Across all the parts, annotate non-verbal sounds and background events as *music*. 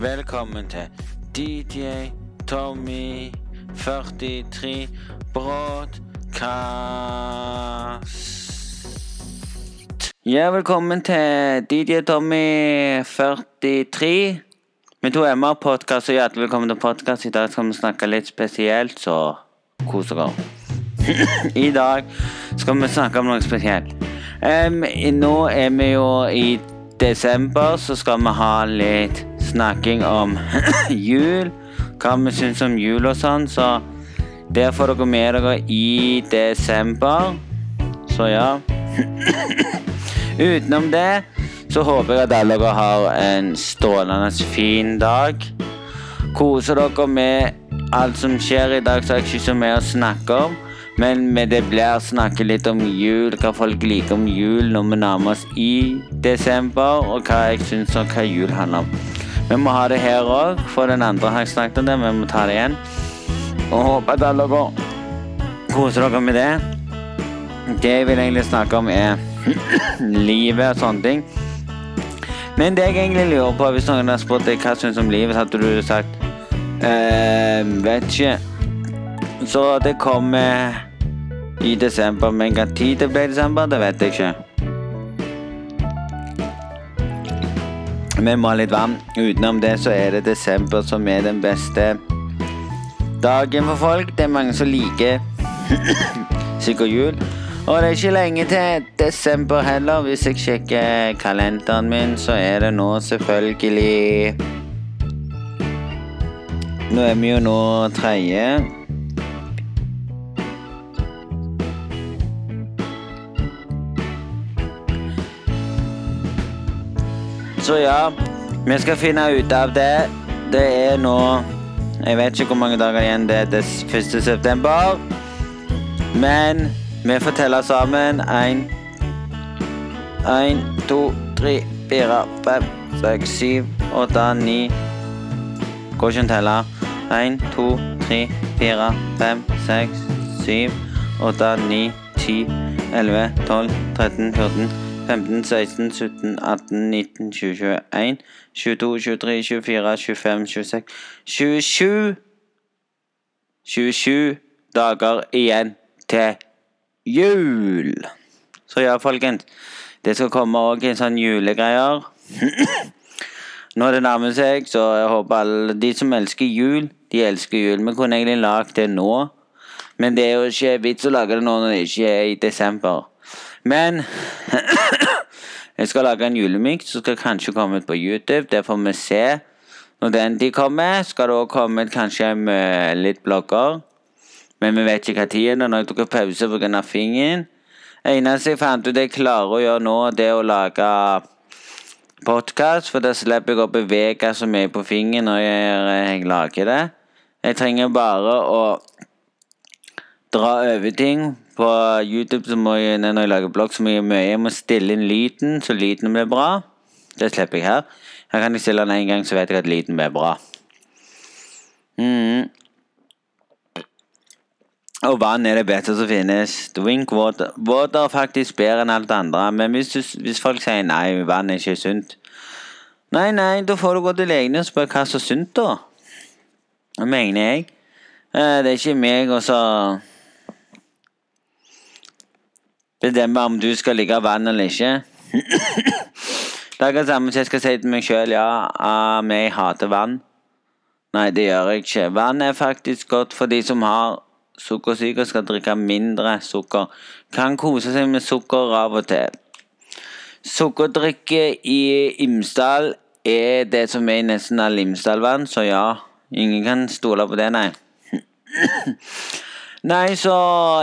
Velkommen til DJ Tommy 43 Broadcast. Ja, velkommen til DJ Tommy 43. Med to M-er podkast, og hjertelig velkommen til podkast. I dag skal vi snakke litt spesielt, så kos dere. *clears throat* I dag skal vi snakke om noe spesielt. Um, nå er vi jo i desember, så skal vi ha litt snakking om *coughs* jul. Hva vi syns om jul og sånn. Så det får dere med dere i desember. Så ja. *coughs* Utenom det så håper jeg at alle dere har en strålende fin dag. Koser dere med alt som skjer i dag, så har jeg ikke så mye å snakke om. Men med det blir snakke litt om jul, hva folk liker om jul når vi nærmer oss i desember, og hva jeg syns om hva jul handler om. Vi må ha det her òg, for den andre har jeg snakket om det, vi må ta det igjen. Og håper at alle dere koser dere med det. Det jeg vil egentlig snakke om, er *clears throat* livet og sånne ting. Men det jeg egentlig lurer på, hvis noen har spurt deg hva du syns om livet, så hadde du sagt eh, Vet ikke. Så det kommer i desember, men hva tid det ble i desember, det vet jeg ikke. Vi må ha litt vann. Utenom det så er det desember som er den beste dagen for folk. Det er mange som liker *coughs* sikkert jul. Og det er ikke lenge til desember heller. Hvis jeg sjekker kalenderen min, så er det nå selvfølgelig Nå er vi jo nå tredje. Så ja, vi skal finne ut av det. Det er nå Jeg vet ikke hvor mange dager igjen det er det 1. september. Men vi får telle sammen. Én, én, to, tre, fire, fem, seks, syv, åtte, ni Går ikke an å telle. Én, to, tre, fire, fem, seks, syv, åtte, ni, ti, elleve, tolv, 13, 14, 15, 16, 17, 18, 19, 20, 21, 22, 23, 24, 25, 26, 27 27 dager igjen til jul. Så ja, folkens. Det skal komme òg en sånn julegreier. *clears throat* Når det nærmer seg, så jeg håper alle de som elsker jul, de elsker jul. Vi kunne egentlig lagd det nå, men det er jo ikke vits å lage det nå når det ikke er i desember. Men *coughs* jeg skal lage en julemix som skal kanskje komme ut på YouTube. Det får vi se. Når den tid kommer, skal det òg komme ut kanskje med litt blogger. Men vi vet ikke tid det er. Når jeg tok pause pga. fingeren. eneste jeg fant ut jeg klarer å gjøre nå, det er å lage podkast, for da slipper jeg å bevege så mye på fingeren når jeg, jeg lager det. Jeg trenger bare å dra over ting. På YouTube så må jeg, når jeg lager blogg, så må jeg mye. Jeg må stille inn lyden, så lyden blir bra. Det slipper jeg her. Her kan jeg stille den én gang, så vet jeg at lyden blir bra. Mm. Og vann er det beste som finnes. Drink water. Water er faktisk bedre enn alt andre. Men hvis, du, hvis folk sier nei, vann er ikke sunt Nei, nei, da får du gå til legen og spørre hva som er sunt, da. Det mener jeg. Eh, Det er ikke meg og så bestemme om du skal ligge av vann eller ikke. Det er det samme som jeg skal si til meg sjøl ja, ah, jeg hater vann. Nei, det gjør jeg ikke. Vann er faktisk godt for de som har sukkersyke og skal drikke mindre sukker. Kan kose seg med sukker av og til. Sukkerdrikke i Imsdal er det som er i nesten all Imsdalvann, så ja. Ingen kan stole på det, nei. Nei, så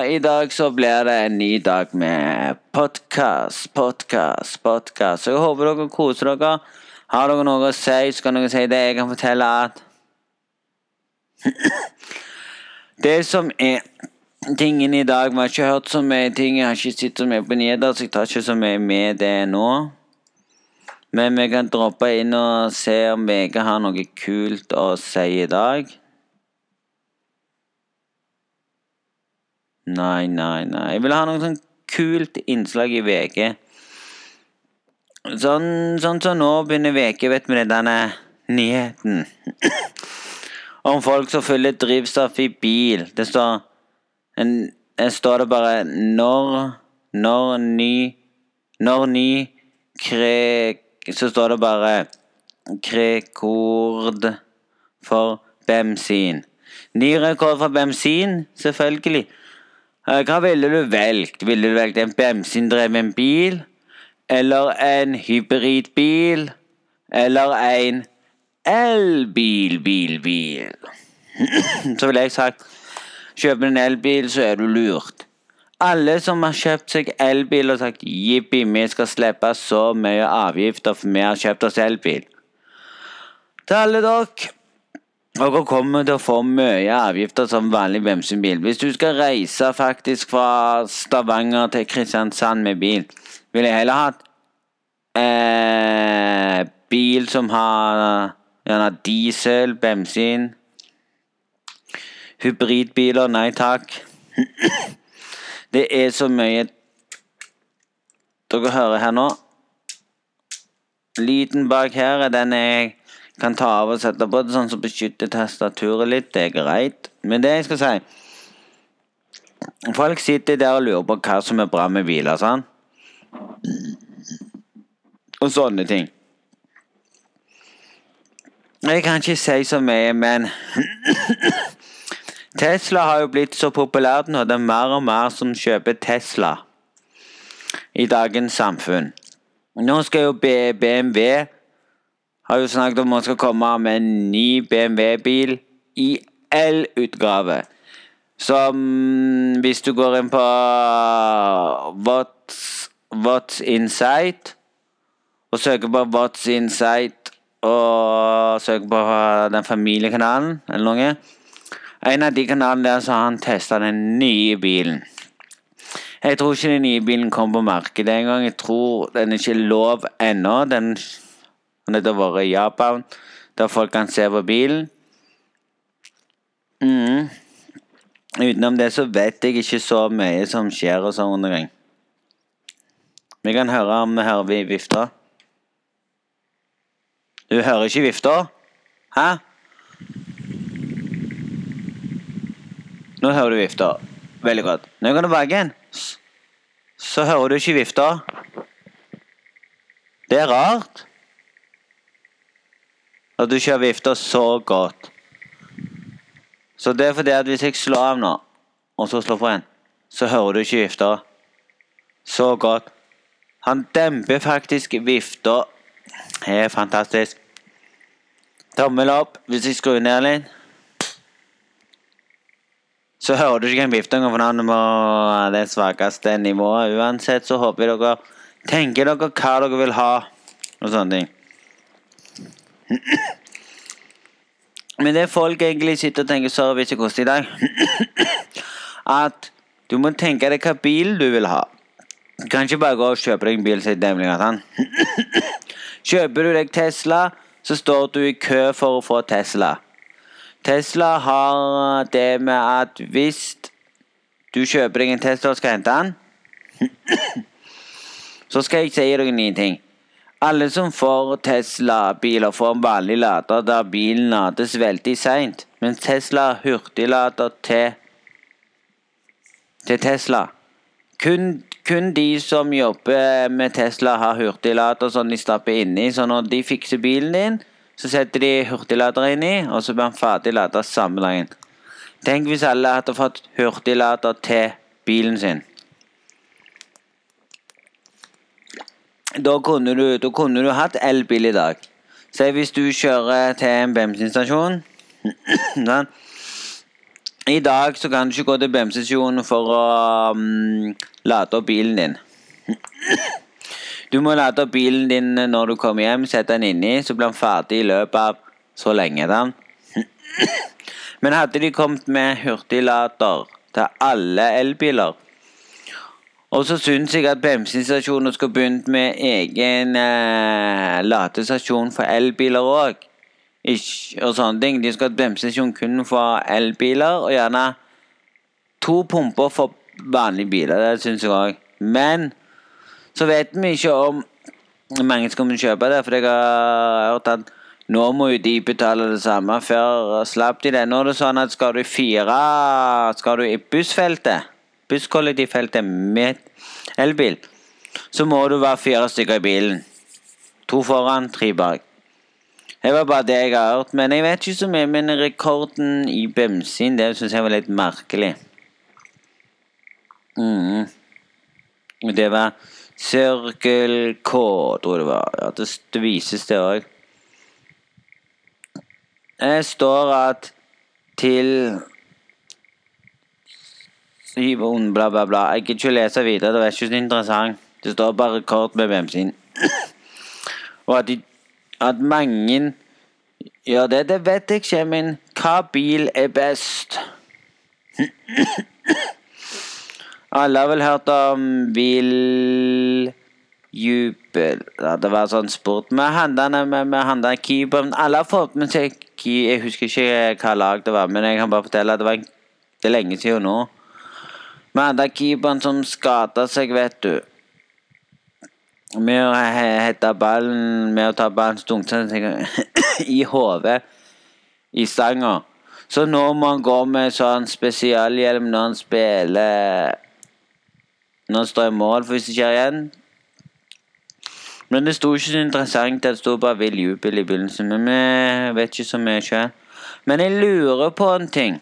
i dag så blir det en ny dag med podkast, podkast, podkast. Så jeg håper dere koser dere. Har dere noe å si, så kan dere si det. Jeg kan fortelle at *coughs* Det som er tingen i dag Vi har ikke hørt så mye ting, jeg har ikke sett så mye på nyheter, så jeg tar ikke så mye med det nå. Men vi kan droppe inn og se om VG har noe kult å si i dag. Nei, nei, nei. Jeg vil ha noe sånn kult innslag i VG. Sånn, sånn som nå begynner VG, vet vi med denne nyheten *coughs* om folk som fyller drivstoff i bil. Det står en, står det bare når Når ny Når ny kre... Så står det bare Rekord for bensin. Ny rekord for bensin, selvfølgelig. Eh, Hva ville du valgt? Ville du valgt en bensindreven bil? Eller en hybridbil? Eller en elbil, bil, bil? Så ville jeg sagt kjøper en elbil, så er du lurt. Alle som har kjøpt seg elbil og sagt jippi, vi skal slippe så mye avgifter for vi har kjøpt oss elbil. Til alle dere dere kommer til å få mye avgifter som vanlig bensinbil. Hvis du skal reise faktisk fra Stavanger til Kristiansand med bil, ville jeg heller hatt eh, bil som har gjerne diesel, bensin Hybridbiler, nei takk. Det er så mye Dere hører her nå. Lyden bak her er den jeg kan ta av og sette på, sånn som beskytter tastaturet litt. Det er greit. Men det jeg skal si Folk sitter der og lurer på hva som er bra med biler, sånn. Og sånne ting. Jeg kan ikke si så mye, men *coughs* Tesla har jo blitt så populært nå. Det er mer og mer som kjøper Tesla i dagens samfunn. Nå skal jo BMW har jo snakket om at man skal komme med en ny BMW-bil i L-utgave. Som hvis du går inn på What's, What's Insight og søker på What's Insight og søker på den familiekanalen eller noe en av de kanalene der så har han testa den nye bilen. Jeg tror ikke den nye bilen kom på markedet engang. Jeg tror den er ikke lov ennå. Den har hadde vært i Japan, der folk kan se på bilen. Mm. Utenom det så vet jeg ikke så mye som skjer og sånn rundt. Vi kan høre om vi hører vi vifta. Du hører ikke vifta? Hæ? Nå hører du vifta. Veldig godt. Nå går du tilbake igjen, så hører du ikke vifta. Det er rart. At du ikke har vifta så godt. Så det er fordi at hvis jeg slår av nå, og så slår på igjen, så hører du ikke vifta så godt. Han demper faktisk vifta. Det er fantastisk. Tommel opp hvis jeg skrur ned litt. Så hører du ikke en engang, for navnet på det svakeste nivået. Uansett så håper jeg dere tenker dere hva dere vil ha, og sånne ting. Men det folk egentlig sitter og tenker Sorry hvis jeg koster i dag. At du må tenke deg hva bil du vil ha. Du kan ikke bare gå og kjøpe deg en bil er Kjøper du deg Tesla, så står du i kø for å få Tesla. Tesla har det med at hvis du kjøper deg en Tesla og skal hente den, så skal jeg si deg en ting. Alle som får Tesla-biler, får en vanlig lader der bilen lades veldig seint. Men Tesla hurtiglader til, til Tesla. Kun, kun, de som jobber med Tesla, har hurtiglader som de stapper inni. Så når de fikser bilen din, så setter de hurtiglader inni, og så blir den ferdig lada samme dagen. Tenk hvis alle hadde fått hurtiglader til bilen sin. Da kunne du, da kunne du hatt elbil i dag. Se hvis du kjører til en bensinstasjon. *clears throat* I dag så kan du ikke gå til bensinstasjonen for å um, lade opp bilen din. *clears throat* Du må lade opp bilen din når du kommer hjem, sette den inni, så blir den ferdig i løpet av så lenge. da. *clears throat* Men hadde de kommet med hurtiglader til alle elbiler Og så syns jeg at bensinstasjoner skulle begynt med egen eh, ladestasjon for elbiler òg. Og sånne ting. De skal ha bensinstasjon kun for elbiler, og gjerne to pumper for vanlige biler. Det syns jeg òg. Men så vet vi ikke om mange skal kjøpe det, for jeg har hørt at Nå må jo de betale det samme. Før slapp de det. Nå er det sånn at skal du fire Skal du i bussfeltet, busskollektivfeltet med elbil, så må du være fire stykker i bilen. To foran, tre bak. Det var bare det jeg har hørt. Men jeg vet ikke så mye. Men rekorden i bensin, det syns jeg var litt merkelig. Mm. Det var sirkel K, tror jeg det var. Ja, det, vises, det òg. Det står at til Bla, bla, bla. Jeg gidder ikke lese videre. Det var ikke så interessant. Det står bare rekord med bemsin. *clears throat* Og at, de, at mange gjør det, det vet jeg ikke, men hva bil er best? *clears throat* Alle har vel hørt om biljubel Det var sånn sport med handlene med, med handlene keeper. Alle har fått med seg Jeg husker ikke hva lag det var, men jeg kan bare fortelle at det var det er lenge siden nå. Med hadde keeperen som skada seg, vet du. Med å hette ballen Med å ta ballen stunket *coughs* i hodet i stanga. Så nå må han gå med sånn spesialhjelm når han spiller Når han står i mål, for hvis det skjer igjen. Men det sto ikke så interessant. Det sto bare 'vill jubel' i begynnelsen. Men vi vet ikke så mye sjøl. Men jeg lurer på en ting.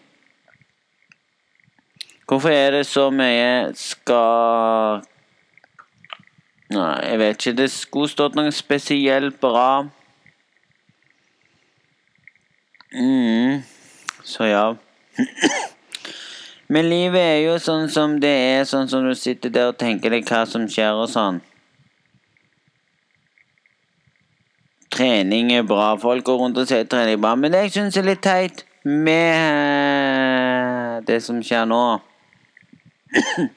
Hvorfor er det så mye skal Nei, jeg vet ikke. Det skulle stått noe spesielt bra. mm. Så ja. Men livet er jo sånn som det er, sånn som du sitter der og tenker deg hva som skjer og sånn. Trening er bra. Folk går rundt og sier trening er bra. Men det jeg syns er litt teit med det som skjer nå *coughs*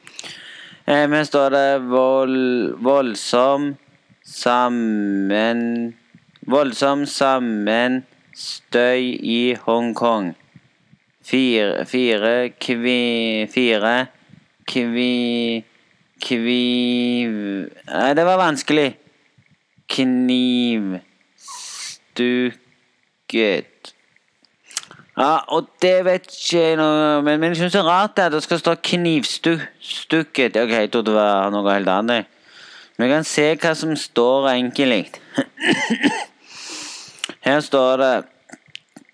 Eh, men står det vold, voldsom sammen Voldsom sammenstøy i Hongkong. Fire, fire kvi... Fire kvi... Kviv... Nei, det var vanskelig. Knivstukket ja, og det vet ikke noe Men, men jeg syns det er rart at det skal stå 'knivstukket'. Ok, jeg trodde det var noe helt annet. Men jeg kan se hva som står enkelt. *coughs* Her står det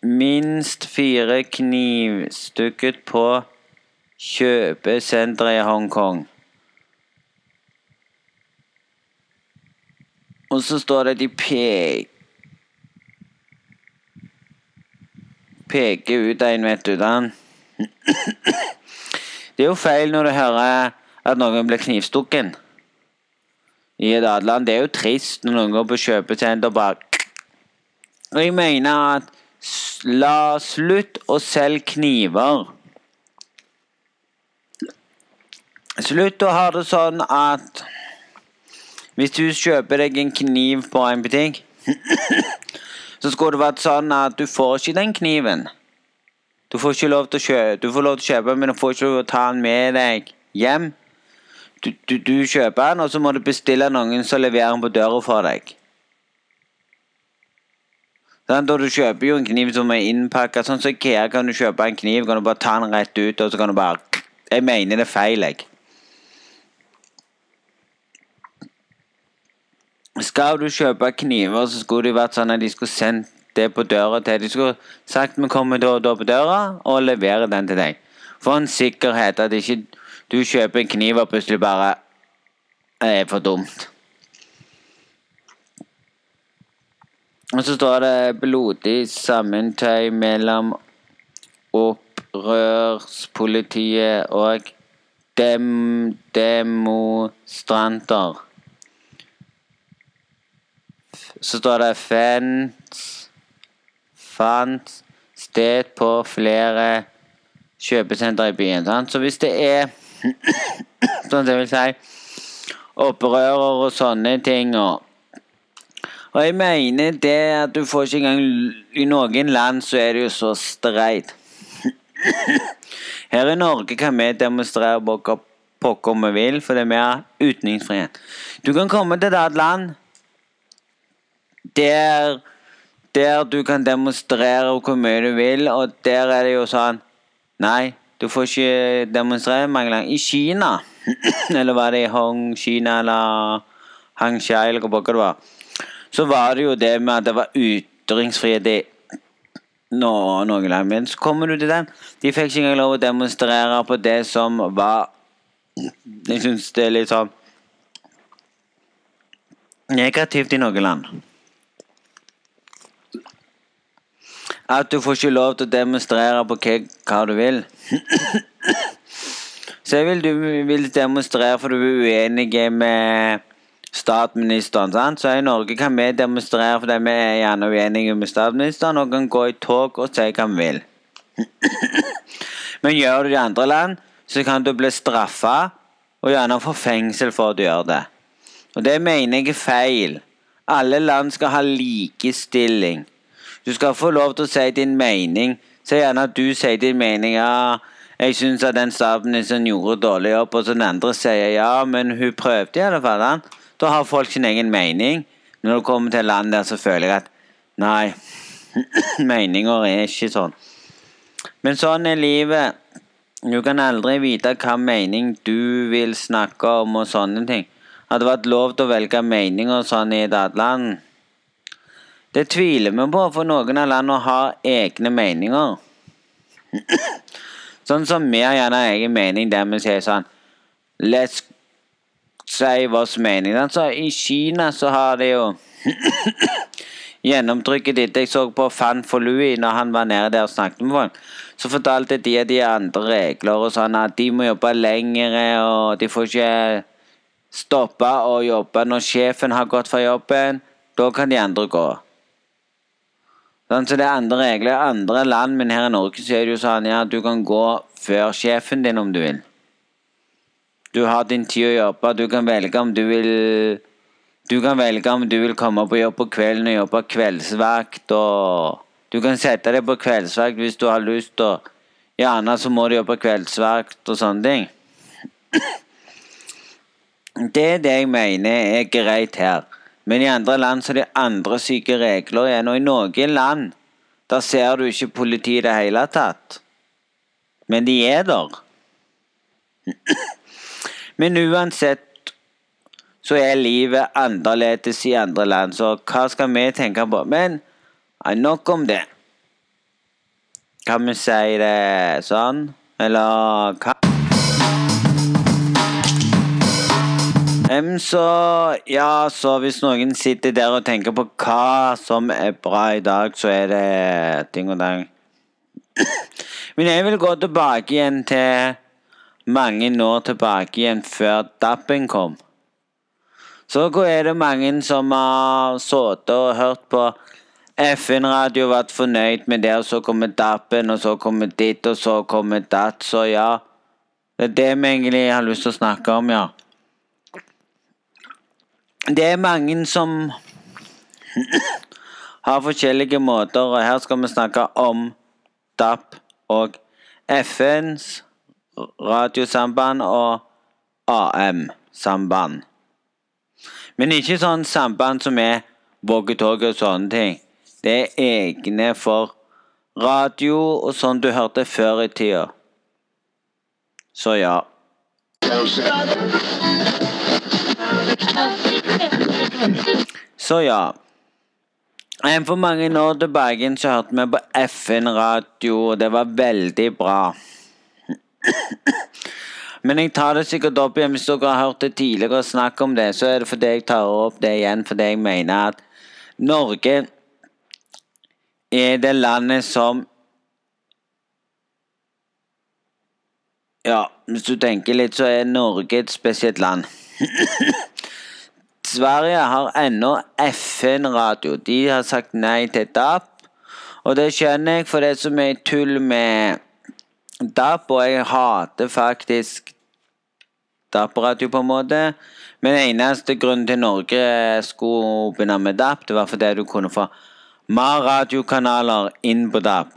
'minst fire knivstukket på kjøpesenteret i Hongkong'. Og så står det de peker peker ut en, vet du. Den. Det er jo feil når du hører at noen blir knivstukken i et annet. Det er jo trist når noen går på kjøpesenter og bare Og jeg mener at la slutt å selge kniver. Slutt å ha det sånn at hvis du kjøper deg en kniv på en butikk så skulle det vært sånn at du får ikke den kniven. Du får ikke lov til å kjøpe, du får lov til å kjøpe men du får ikke lov til å ta den med deg hjem. Du, du, du kjøper den, og så må du bestille noen som leverer den på døra for deg. Sånn, da du kjøper jo en kniv som er innpakka. Sånn som så IKEA kan du kjøpe en kniv, kan du bare ta den rett ut, og så kan du bare Jeg mener det er feil, jeg. Skal du kjøpe kniver, så skulle det vært sånn at de skulle sendt det på døra til De skulle sagt vi kommer da og da på døra og leverer den til deg. For en sikkerhet at ikke du kjøper en kniv og plutselig bare er for dumt. Og så står det 'blodig sammentøy mellom opprørspolitiet og dem demonstranter'. Så står det 'fans fant sted på flere kjøpesentre i byen'. Sant? Så hvis det er *clears throat* Sånn jeg vil si opprører og sånne ting og og jeg mener det at du får ikke engang I noen land så er det jo så streit. Her i Norge kan vi demonstrere pokker vi vil, fordi vi har utningsfrihet. Du kan komme til et land der der du kan demonstrere hvor mye du vil, og der er det jo sånn Nei, du får ikke demonstrere mange ganger. I Kina, *clears throat* eller var det i Hong Kina eller Hangshai, eller hva pokker det var, så var det jo det med at det var ytringsfrihet i nå, noen land. Men så kommer du til den. De fikk ikke engang lov å demonstrere på det som var Jeg syns det er litt sånn negativt i noen land. At du får ikke lov til å demonstrere på hva, hva du vil. Så jeg vil du vil demonstrere for du er uenig med statsministeren. sant? Så i Norge kan vi demonstrere fordi vi er gjerne uenige med statsministeren og kan gå i tog og si hva vi vil. Men gjør du det i andre land, så kan du bli straffa og gjerne få fengsel for at du gjør det. Og det mener jeg er feil. Alle land skal ha likestilling. Du skal få lov til å si din mening. Si gjerne at du sier din mening. Ja, jeg syns at den statsministeren gjorde dårlig jobb, og så den andre sier ja, men hun prøvde i alle fall. Da har folk sin egen mening. Når du kommer til land der, så føler jeg at nei, *clears throat* meninger er ikke sånn. Men sånn er livet. Du kan aldri vite hva mening du vil snakke om og sånne ting. Hadde det vært lov til å velge mening og sånn i et annet land. Det tviler vi på, for noen av landene har egne meninger. *clears throat* sånn som vi har gjerne egen mening der vi sier sånn Let's si vår mening. Altså, I Kina så har de jo *clears throat* gjennomtrykket ditt. Jeg så på Fan for når han var nede der og snakket med folk. Så fortalte de at de har andre regler og sånn at de må jobbe lengre, og de får ikke stoppe å jobbe når sjefen har gått fra jobben. Da kan de andre gå. Sånn, så det er andre regler i andre land, men her i Norge så er det jo sånn ja, du kan gå før sjefen din om du vil. Du har din tid å jobbe. Du kan velge om du vil Du kan velge om du vil komme på jobb på kvelden og jobbe kveldsvakt. og Du kan sette deg på kveldsvakt hvis du har lyst. og Gjerne så må du jobbe kveldsvakt og sånne ting. Det er det jeg mener er greit her. Men i andre land så er det andre syke regler igjen. Og i noen land der ser du ikke politi i det hele tatt. Men de er der. *clears throat* Men uansett så er livet annerledes i andre land, så hva skal vi tenke på? Men nok om det. Kan vi si det sånn? Eller hva? Um, så ja, så hvis noen sitter der og tenker på hva som er bra i dag, så er det ting og dang. Men jeg vil gå tilbake igjen til mange år tilbake igjen, før DAB-en kom. Så hvor er det mange som har sittet og hørt på FN-radio og vært fornøyd med det, og så kommer DAB-en, og så kommer ditt, og så kommer datt. Så ja, det er det vi egentlig har lyst til å snakke om, ja. Det er mange som *clears throat* har forskjellige måter, og her skal vi snakke om DAP og FNs radiosamband og AM-samband. Men ikke sånn samband som er walkietalkie og sånne ting. Det er egne for radio og sånn du hørte før i tida. Så ja. Så ja. For mange år tilbake så hørte vi på FN-radio, og det var veldig bra. Men jeg tar det sikkert opp igjen hvis dere har hørt det tidligere snakk om det. Så er det fordi jeg tar opp det igjen fordi jeg mener at Norge er det landet som Ja, hvis du tenker litt, så er Norge et spesielt land. Sverige har ennå FN-radio. De har sagt nei til DAB. Og det skjønner jeg, for det er tull med DAB, og jeg hater faktisk DAB-radio på en måte. Men eneste grunnen til Norge skulle begynne med DAB, det var fordi du kunne få mer radiokanaler inn på DAB.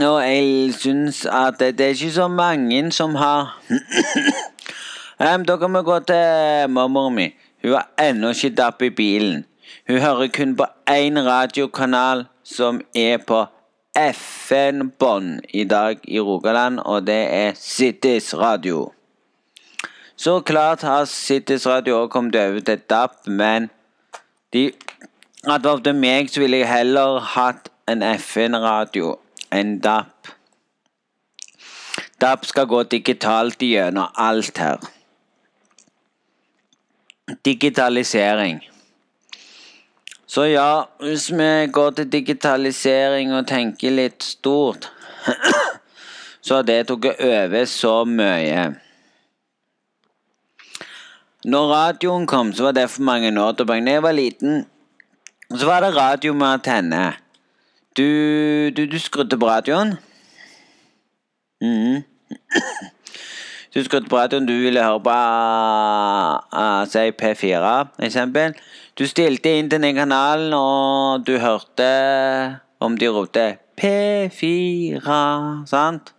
Og jeg syns at det, det er ikke så mange som har um, Da kan vi gå til mormoren min. Hun har ennå ikke dapp i bilen. Hun hører kun på én radiokanal som er på FN-bånd i dag i Rogaland, og det er Cities Radio. Så klart har Cities Radio òg kommet over til DAB, men de, at det var til meg, så ville jeg heller hatt en FN-radio enn DAB. DAB skal gå digitalt gjennom alt her. Digitalisering. Så ja, hvis vi går til digitalisering og tenker litt stort, *clears throat* så har det tatt over så mye. Når radioen kom, så var det for mange år tilbake. Da jeg var liten, så var det radio med antenne. Du, du, du skrudde på radioen. Mhm. *clears throat* Du skrudde på radioen, du ville høre på uh, si P4, eksempel. Du stilte inn til den kanalen, og du hørte om de ropte P4, sant?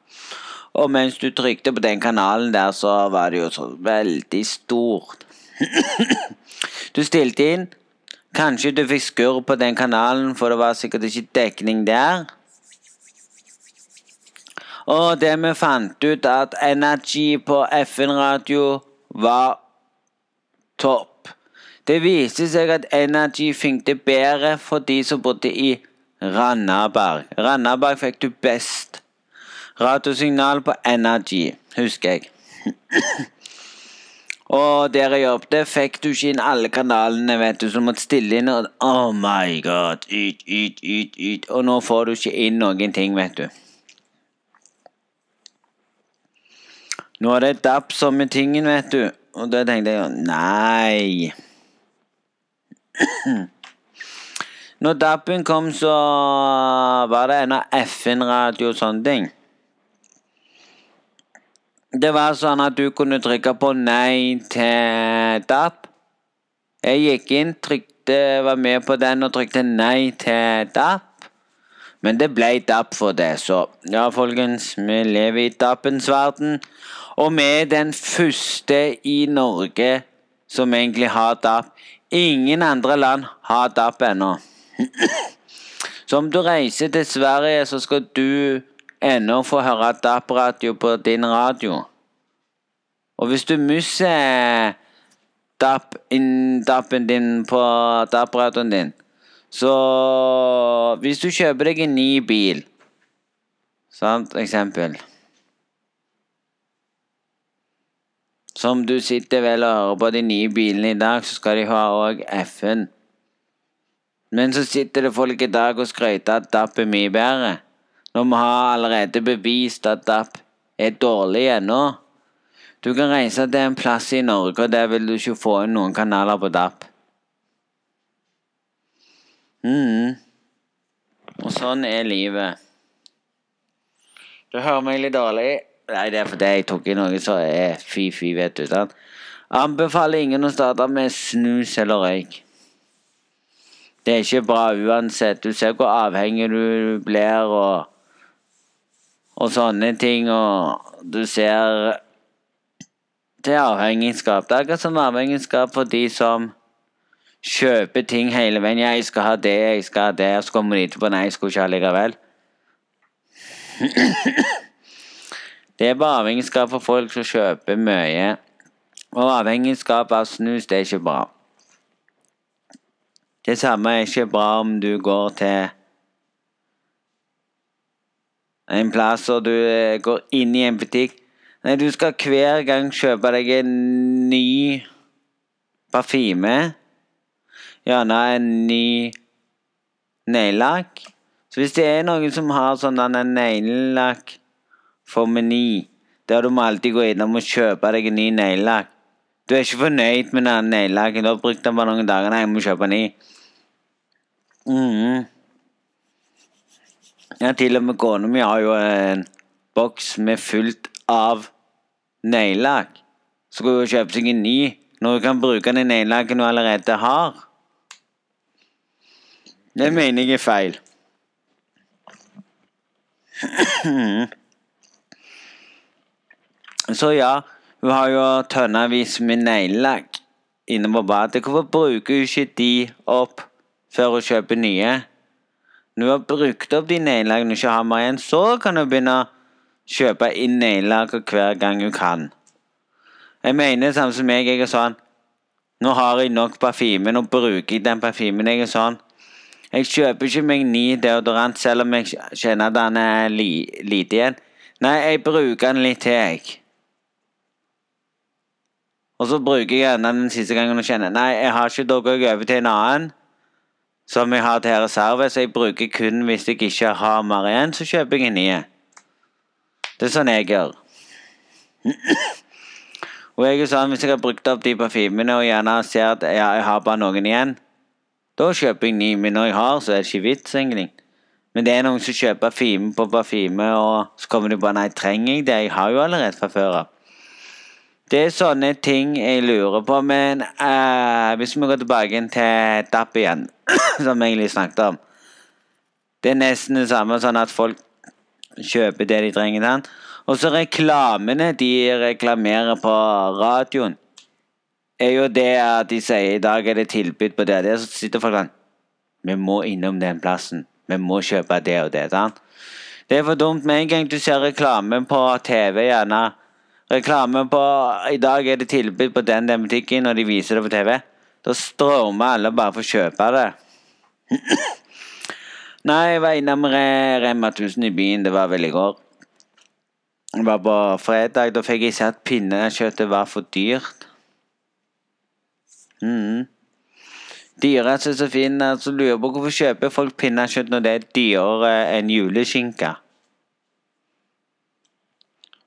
Og mens du trykte på den kanalen der, så var det jo så veldig stort. *coughs* du stilte inn. Kanskje du fikk skurr på den kanalen, for det var sikkert ikke dekning der. Og det vi fant ut, at energi på FN-radio var topp. Det viste seg at energi funket bedre for de som bodde i Randaberg. Randaberg fikk du best radiosignal på energi, husker jeg. *clears throat* Og der jeg jobbet, fikk du ikke inn alle kanalene, vet du, så måtte stille inn og Oh my god, ut, ut, ut, ut. Og nå får du ikke inn noen ting, vet du. Nå er det dapp som er tingen, vet du. Og da tenkte jeg jo nei. *clears throat* Når DAB-en kom, så var det ennå FN-radio og sånne ting. Det var sånn at du kunne trykke på nei til DAB. Jeg gikk inn, trykte, var med på den og trykte nei til DAB. Men det ble DAB for det, så ja, folkens, vi lever i DAB-ens verden. Og vi er den første i Norge som egentlig har DAP. Ingen andre land har DAP ennå. *clears throat* Så om du reiser til Sverige, så skal du ennå få høre DAP-radio på din radio. Og hvis du mister DAP-en din på DAB-radioen din, så Hvis du kjøper deg en ny bil, sant, eksempel Som du sitter vel og hører på de nye bilene i dag, så skal de ha òg FN. Men så sitter det folk i dag og skryter at DAP er mye bedre. Når vi har allerede bevist at DAP er dårlig ennå. Du kan reise til en plass i Norge, og der vil du ikke få inn noen kanaler på DAP. mm. Og sånn er livet. Du hører meg litt dårlig. Nei, det er fordi jeg tok i noe som er fy-fy, vet du. sant? Anbefaler ingen å starte med snus eller røyk. Det er ikke bra uansett. Du ser hvor avhengig du blir og, og sånne ting, og du ser Det er avhengigskap. Det er akkurat som avhengigskap for de som kjøper ting hele veien. 'Jeg skal ha det, jeg skal ha det', og så kommer de etterpå 'Nei, jeg skulle ikke ha likevel'. Det er bare avhengigskap for folk som kjøper mye. Og avhengigskap av snus, det er ikke bra. Det samme er ikke bra om du går til en plass og du eh, går inn i en butikk. Nei, du skal hver gang kjøpe deg en ny parfyme. Gjerne en ny neglelakk. Så hvis det er noen som har sånn neglelakk for Meny, der du må alltid gå innom og kjøpe deg en ny neglelakk. Du er ikke fornøyd med den neglelakken. Du har brukt den bare noen dager. Nei, jeg må kjøpe ny. Mm. Ja, til og med kona mi har jo en boks med fullt av neglelakk. Så skal hun kjøpe seg en ny når hun kan bruke den neglelakken hun allerede har. Det mener jeg er feil. *clears throat* Så ja, hun har jo tønnevis med neglelakk. inne på badet. Hvorfor bruker hun ikke de opp før hun kjøper nye? Når hun har brukt opp de neglelakkene hun ikke har mer igjen, så kan hun begynne å kjøpe inn neglelakk hver gang hun kan. Jeg mener samme som meg. Jeg er sånn Nå har jeg nok parfyme, nå bruker jeg den parfymen. Jeg er sånn Jeg kjøper ikke meg ny deodorant selv om jeg kjenner at den er li, lite igjen. Nei, jeg bruker den litt til, jeg. Og så bruker jeg gjerne den siste gangen og kjenner Nei, jeg har ikke, da går jeg over til en annen som jeg har til reserve, så jeg bruker kun hvis jeg ikke har mer igjen, så kjøper jeg en ny. Det er sånn jeg gjør. Og jeg er sånn, Hvis jeg har brukt opp de parfymene og gjerne ser at ja, jeg har bare noen igjen, da kjøper jeg ny. Men når jeg har, så er det ikke vits, egentlig. Men det er noen som kjøper parfyme på parfyme, og så kommer de bare Nei, trenger jeg det? Jeg har jo allerede fra før av. Det er sånne ting jeg lurer på, men uh, hvis vi går tilbake til DAP igjen, *clears throat* som jeg egentlig snakket om Det er nesten det samme, sånn at folk kjøper det de trenger. Den. Og så reklamene de reklamerer på radioen, er jo det at de sier i dag er det tilbud på det og. Så sitter folk sånn Vi må innom den plassen. Vi må kjøpe det og det. Sant? Det er for dumt med en gang du ser reklame på TV, gjerne reklame på I dag er det tilbud på den den butikken, og de viser det på TV. Da strømmer alle bare for å kjøpe det. *clears throat* Nei, jeg var innom Rema 1000 i byen. Det var vel i går. Det var på fredag. Da fikk jeg se at pinnekjøttet var for dyrt. Mm. Dyreste som finnes. altså lurer på hvorfor kjøper folk pinnekjøtt når det er dyrere enn juleskinke.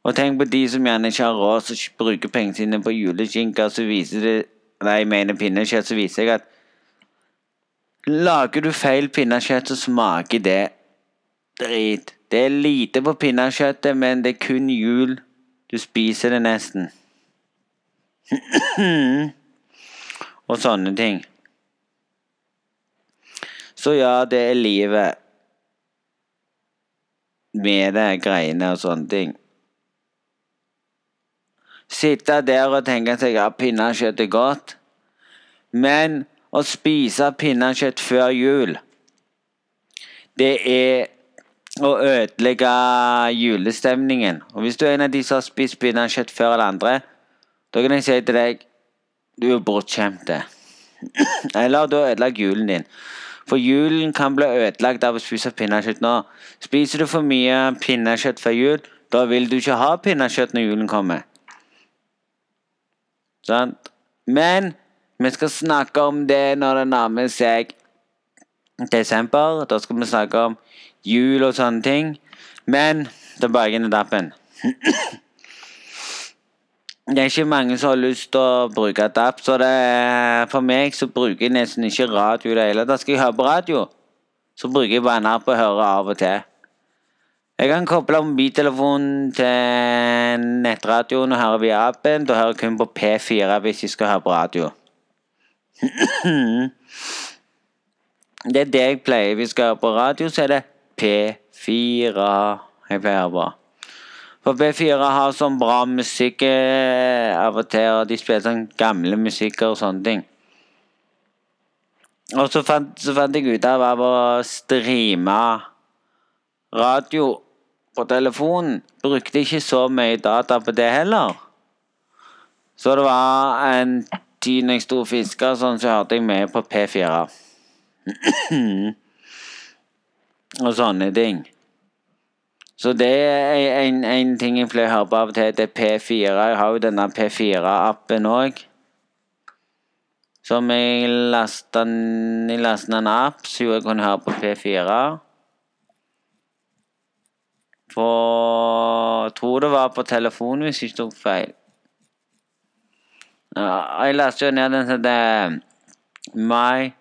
Og tenk på de som gjerne ikke har råd til å bruke pengene sine på juleskinke, så viser det Nei, jeg mener pinnekjøtt, så viser jeg at Lager du feil pinnekjøtt, så smaker det drit. Det er lite på pinnekjøttet, men det er kun jul. Du spiser det nesten. *clears throat* Og sånne ting. Så ja, det er livet med det greiene og sånne ting. Sitte der og tenke seg at pinnekjøtt er godt. Men å spise pinnekjøtt før jul, det er å ødelegge julestemningen. Og hvis du er en av de som har spist pinnekjøtt før alle andre, da kan jeg si til deg du er bortskjemt. *clears throat* Eller du har ødelagt julen din. For julen kan bli ødelagt av å spise pinnekjøtt nå. Spiser du for mye pinnekjøtt før jul, da vil du ikke ha pinnekjøtt når julen kommer. Sant? Men vi skal snakke om det når det nærmer seg desember. Da skal vi snakke om jul og sånne ting. Men tilbake til dappen. Det er ikke mange som har lyst til å bruke DAP, så det, for meg så bruker jeg nesten ikke radio det hele tatt. Skal jeg høre på radio, så bruker jeg bare en app og hører av og til. Jeg kan koble mobiltelefonen til nettradioen og høre via appen. Da hører jeg kun på P4 hvis jeg skal høre på radio. *clears throat* det er det jeg pleier. Hvis jeg skal høre på radio, så er det P4 jeg pleier på. For P4 har sånn bra musikk eh, av og til, og de spiller sånn gamle musikker og sånne ting. Og så fant, så fant jeg ut av å streame radio på telefonen. Brukte ikke så mye data på det heller. Så det var en tid når jeg sto og fiska, sånn, så hørte jeg mye på P4. *clears throat* og sånne ting. Så det er en, en ting jeg pleier å høre på av og til. Det er P4. Jeg har jo denne P4-appen òg. Som jeg lasta ned en app så jeg kunne høre på P4. På Jeg tror det var på telefon, hvis jeg ikke tok feil. Ja, jeg leste jo ned den som heter My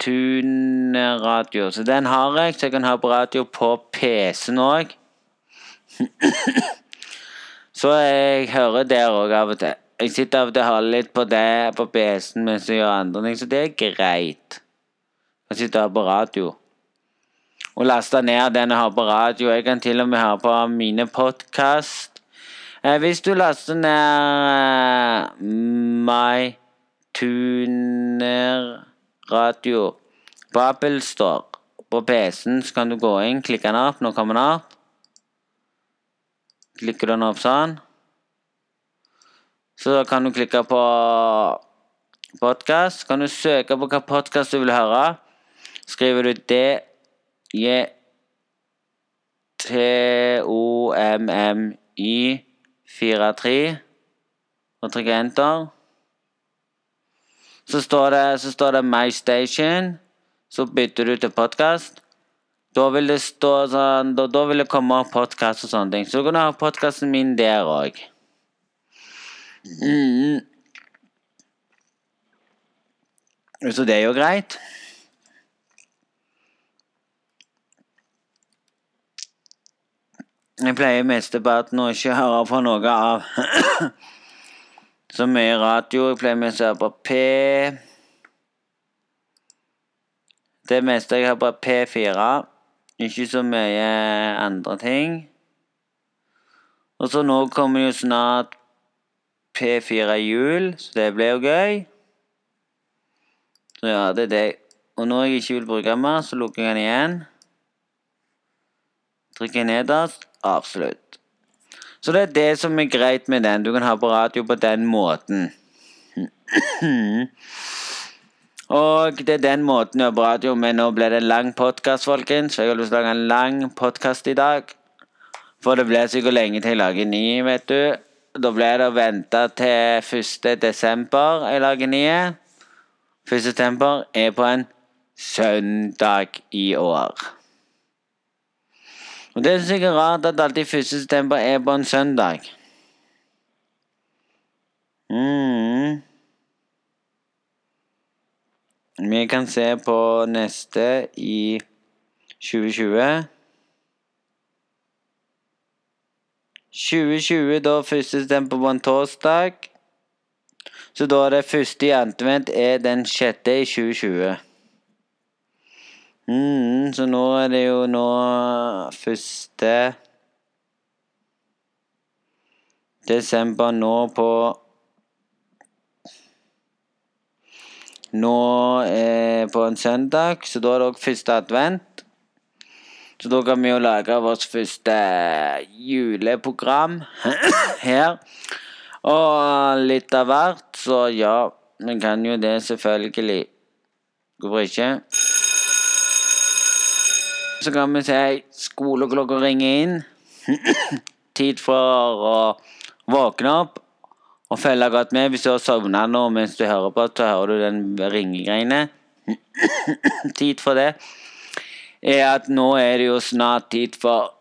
Tune Radio. Så den har jeg, så jeg kan ha på radio på PC-en òg. *coughs* så jeg hører der òg av og til. Jeg sitter av og til og hører litt på det på PC-en mens jeg gjør andre ting, så det er greit. Jeg sitter her på radio og laste ned den jeg har på radio. Jeg kan til og med høre på mine podkast. Eh, hvis du laster ned uh, My Tuner Radio på Apple Store. På PC-en så kan du gå inn, klikke den opp. Nå kommer den opp. Klikker du den opp sånn. Så kan du klikke på podkast. Kan du søke på hva podkast du vil høre. Skriver du D, J, T, O, M, M, Y, 4, 3 og trykker enter. Så står det, så står det My Station. Så bytter du til podkast. Da vil det stå sånn Da, da vil det komme opp podkast og sånne ting. Så du kan ha podkasten min der òg. Mm. Så det er jo greit. Jeg pleier mesteparten å ikke høre på noe av *clears throat* så mye radio. Jeg pleier mest å høre på P. Det meste jeg har på P4. Ikke så mye andre ting. Og så nå kommer jo snart P4 jul, så det blir jo gøy. Så ja, det er det. Og når jeg ikke vil bruke mer, så lukker jeg den igjen. Trykker nederst. Absolutt. Så det er det som er greit med den. Du kan ha på radio på den måten. *clears throat* Og det er den måten du har på radio men Nå ble det en lang podkast, folkens. Jeg har lyst til å lage en lang podkast i dag. For det blir sikkert lenge til jeg lager ny, vet du. Da blir det å vente til 1. desember jeg lager nye. 1. desember er på en søndag i år. Og Det er sikkert rart at alltid 1. september er på en søndag. Mm. Vi kan se på neste i 2020. 2020, da 1. september på en torsdag. Så da er det første i advent er den sjette i 2020. Mm, så nå er det jo nå første desember nå på Nå eh, på en søndag, så da er det òg første advent. Så da kan vi jo lage vårt første juleprogram *clears throat* her. Og litt av hvert, så ja, vi kan jo det, selvfølgelig. Hvorfor ikke? Så kan vi si skoleklokka ringer inn. *clears throat* Tid for å våkne opp og følge godt med. Hvis du har sovna nå mens du hører på, så hører du den ringegreiene. *clears throat* tid for det er at nå er det jo snart tid for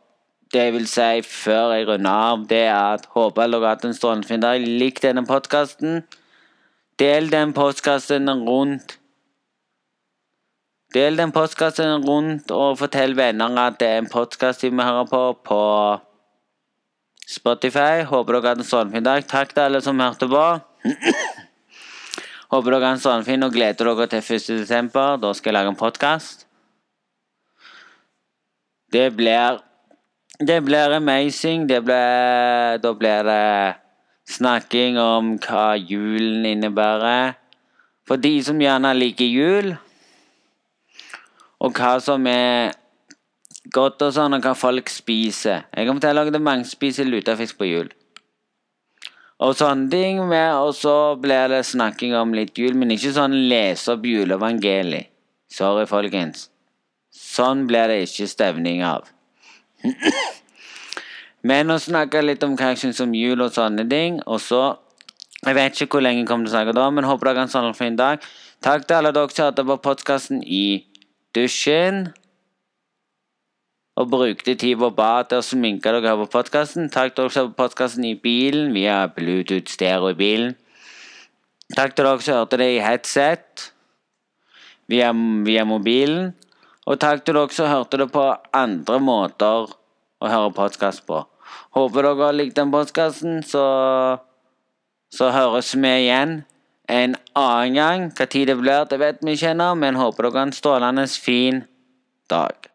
det vil si før jeg runder av, det er at håper dere har hatt en strålende fin dag. Lik denne podkasten. Del den podkasten rundt Del den postkassen rundt, og fortell venner at det er en podkast de må høre på på Spotify. Håper dere har en strålende dag. Takk til alle som hørte på. *clears throat* Håper dere har en strålende og gleder dere til 1. desember. Da skal jeg lage en podkast. Det blir Det blir amazing. Det blir Da blir det snakking om hva julen innebærer. For de som gjerne liker jul og hva som er godt og sånn, og hva folk spiser. Jeg kan fortelle å lage mange spiser lutefisk på jul. Og sånne ting med, og så blir det snakking om litt jul, men ikke sånn lese opp juleevangeliet. Sorry, folkens. Sånn blir det ikke stevning av. *clears throat* men å snakke litt om hva jeg syns om jul og sånne ting, og så Jeg vet ikke hvor lenge jeg kommer til å snakke da, men håper dere har en sånn fin dag. Takk til alle dere som hørte på podkasten i dusjen og brukte tid på badet og sminka dere på podkasten. Takk til dere som på podkasten i bilen via Bluetooth stereo i bilen. Takk til dere som hørte det i headset via, via mobilen. Og takk til dere som hørte det på andre måter å høre podkast på. Håper dere har likt den podkasten, så, så høres vi igjen en annen gang. Hva tid det blir, det vet vi ikke ennå, men håper dere har en strålende fin dag.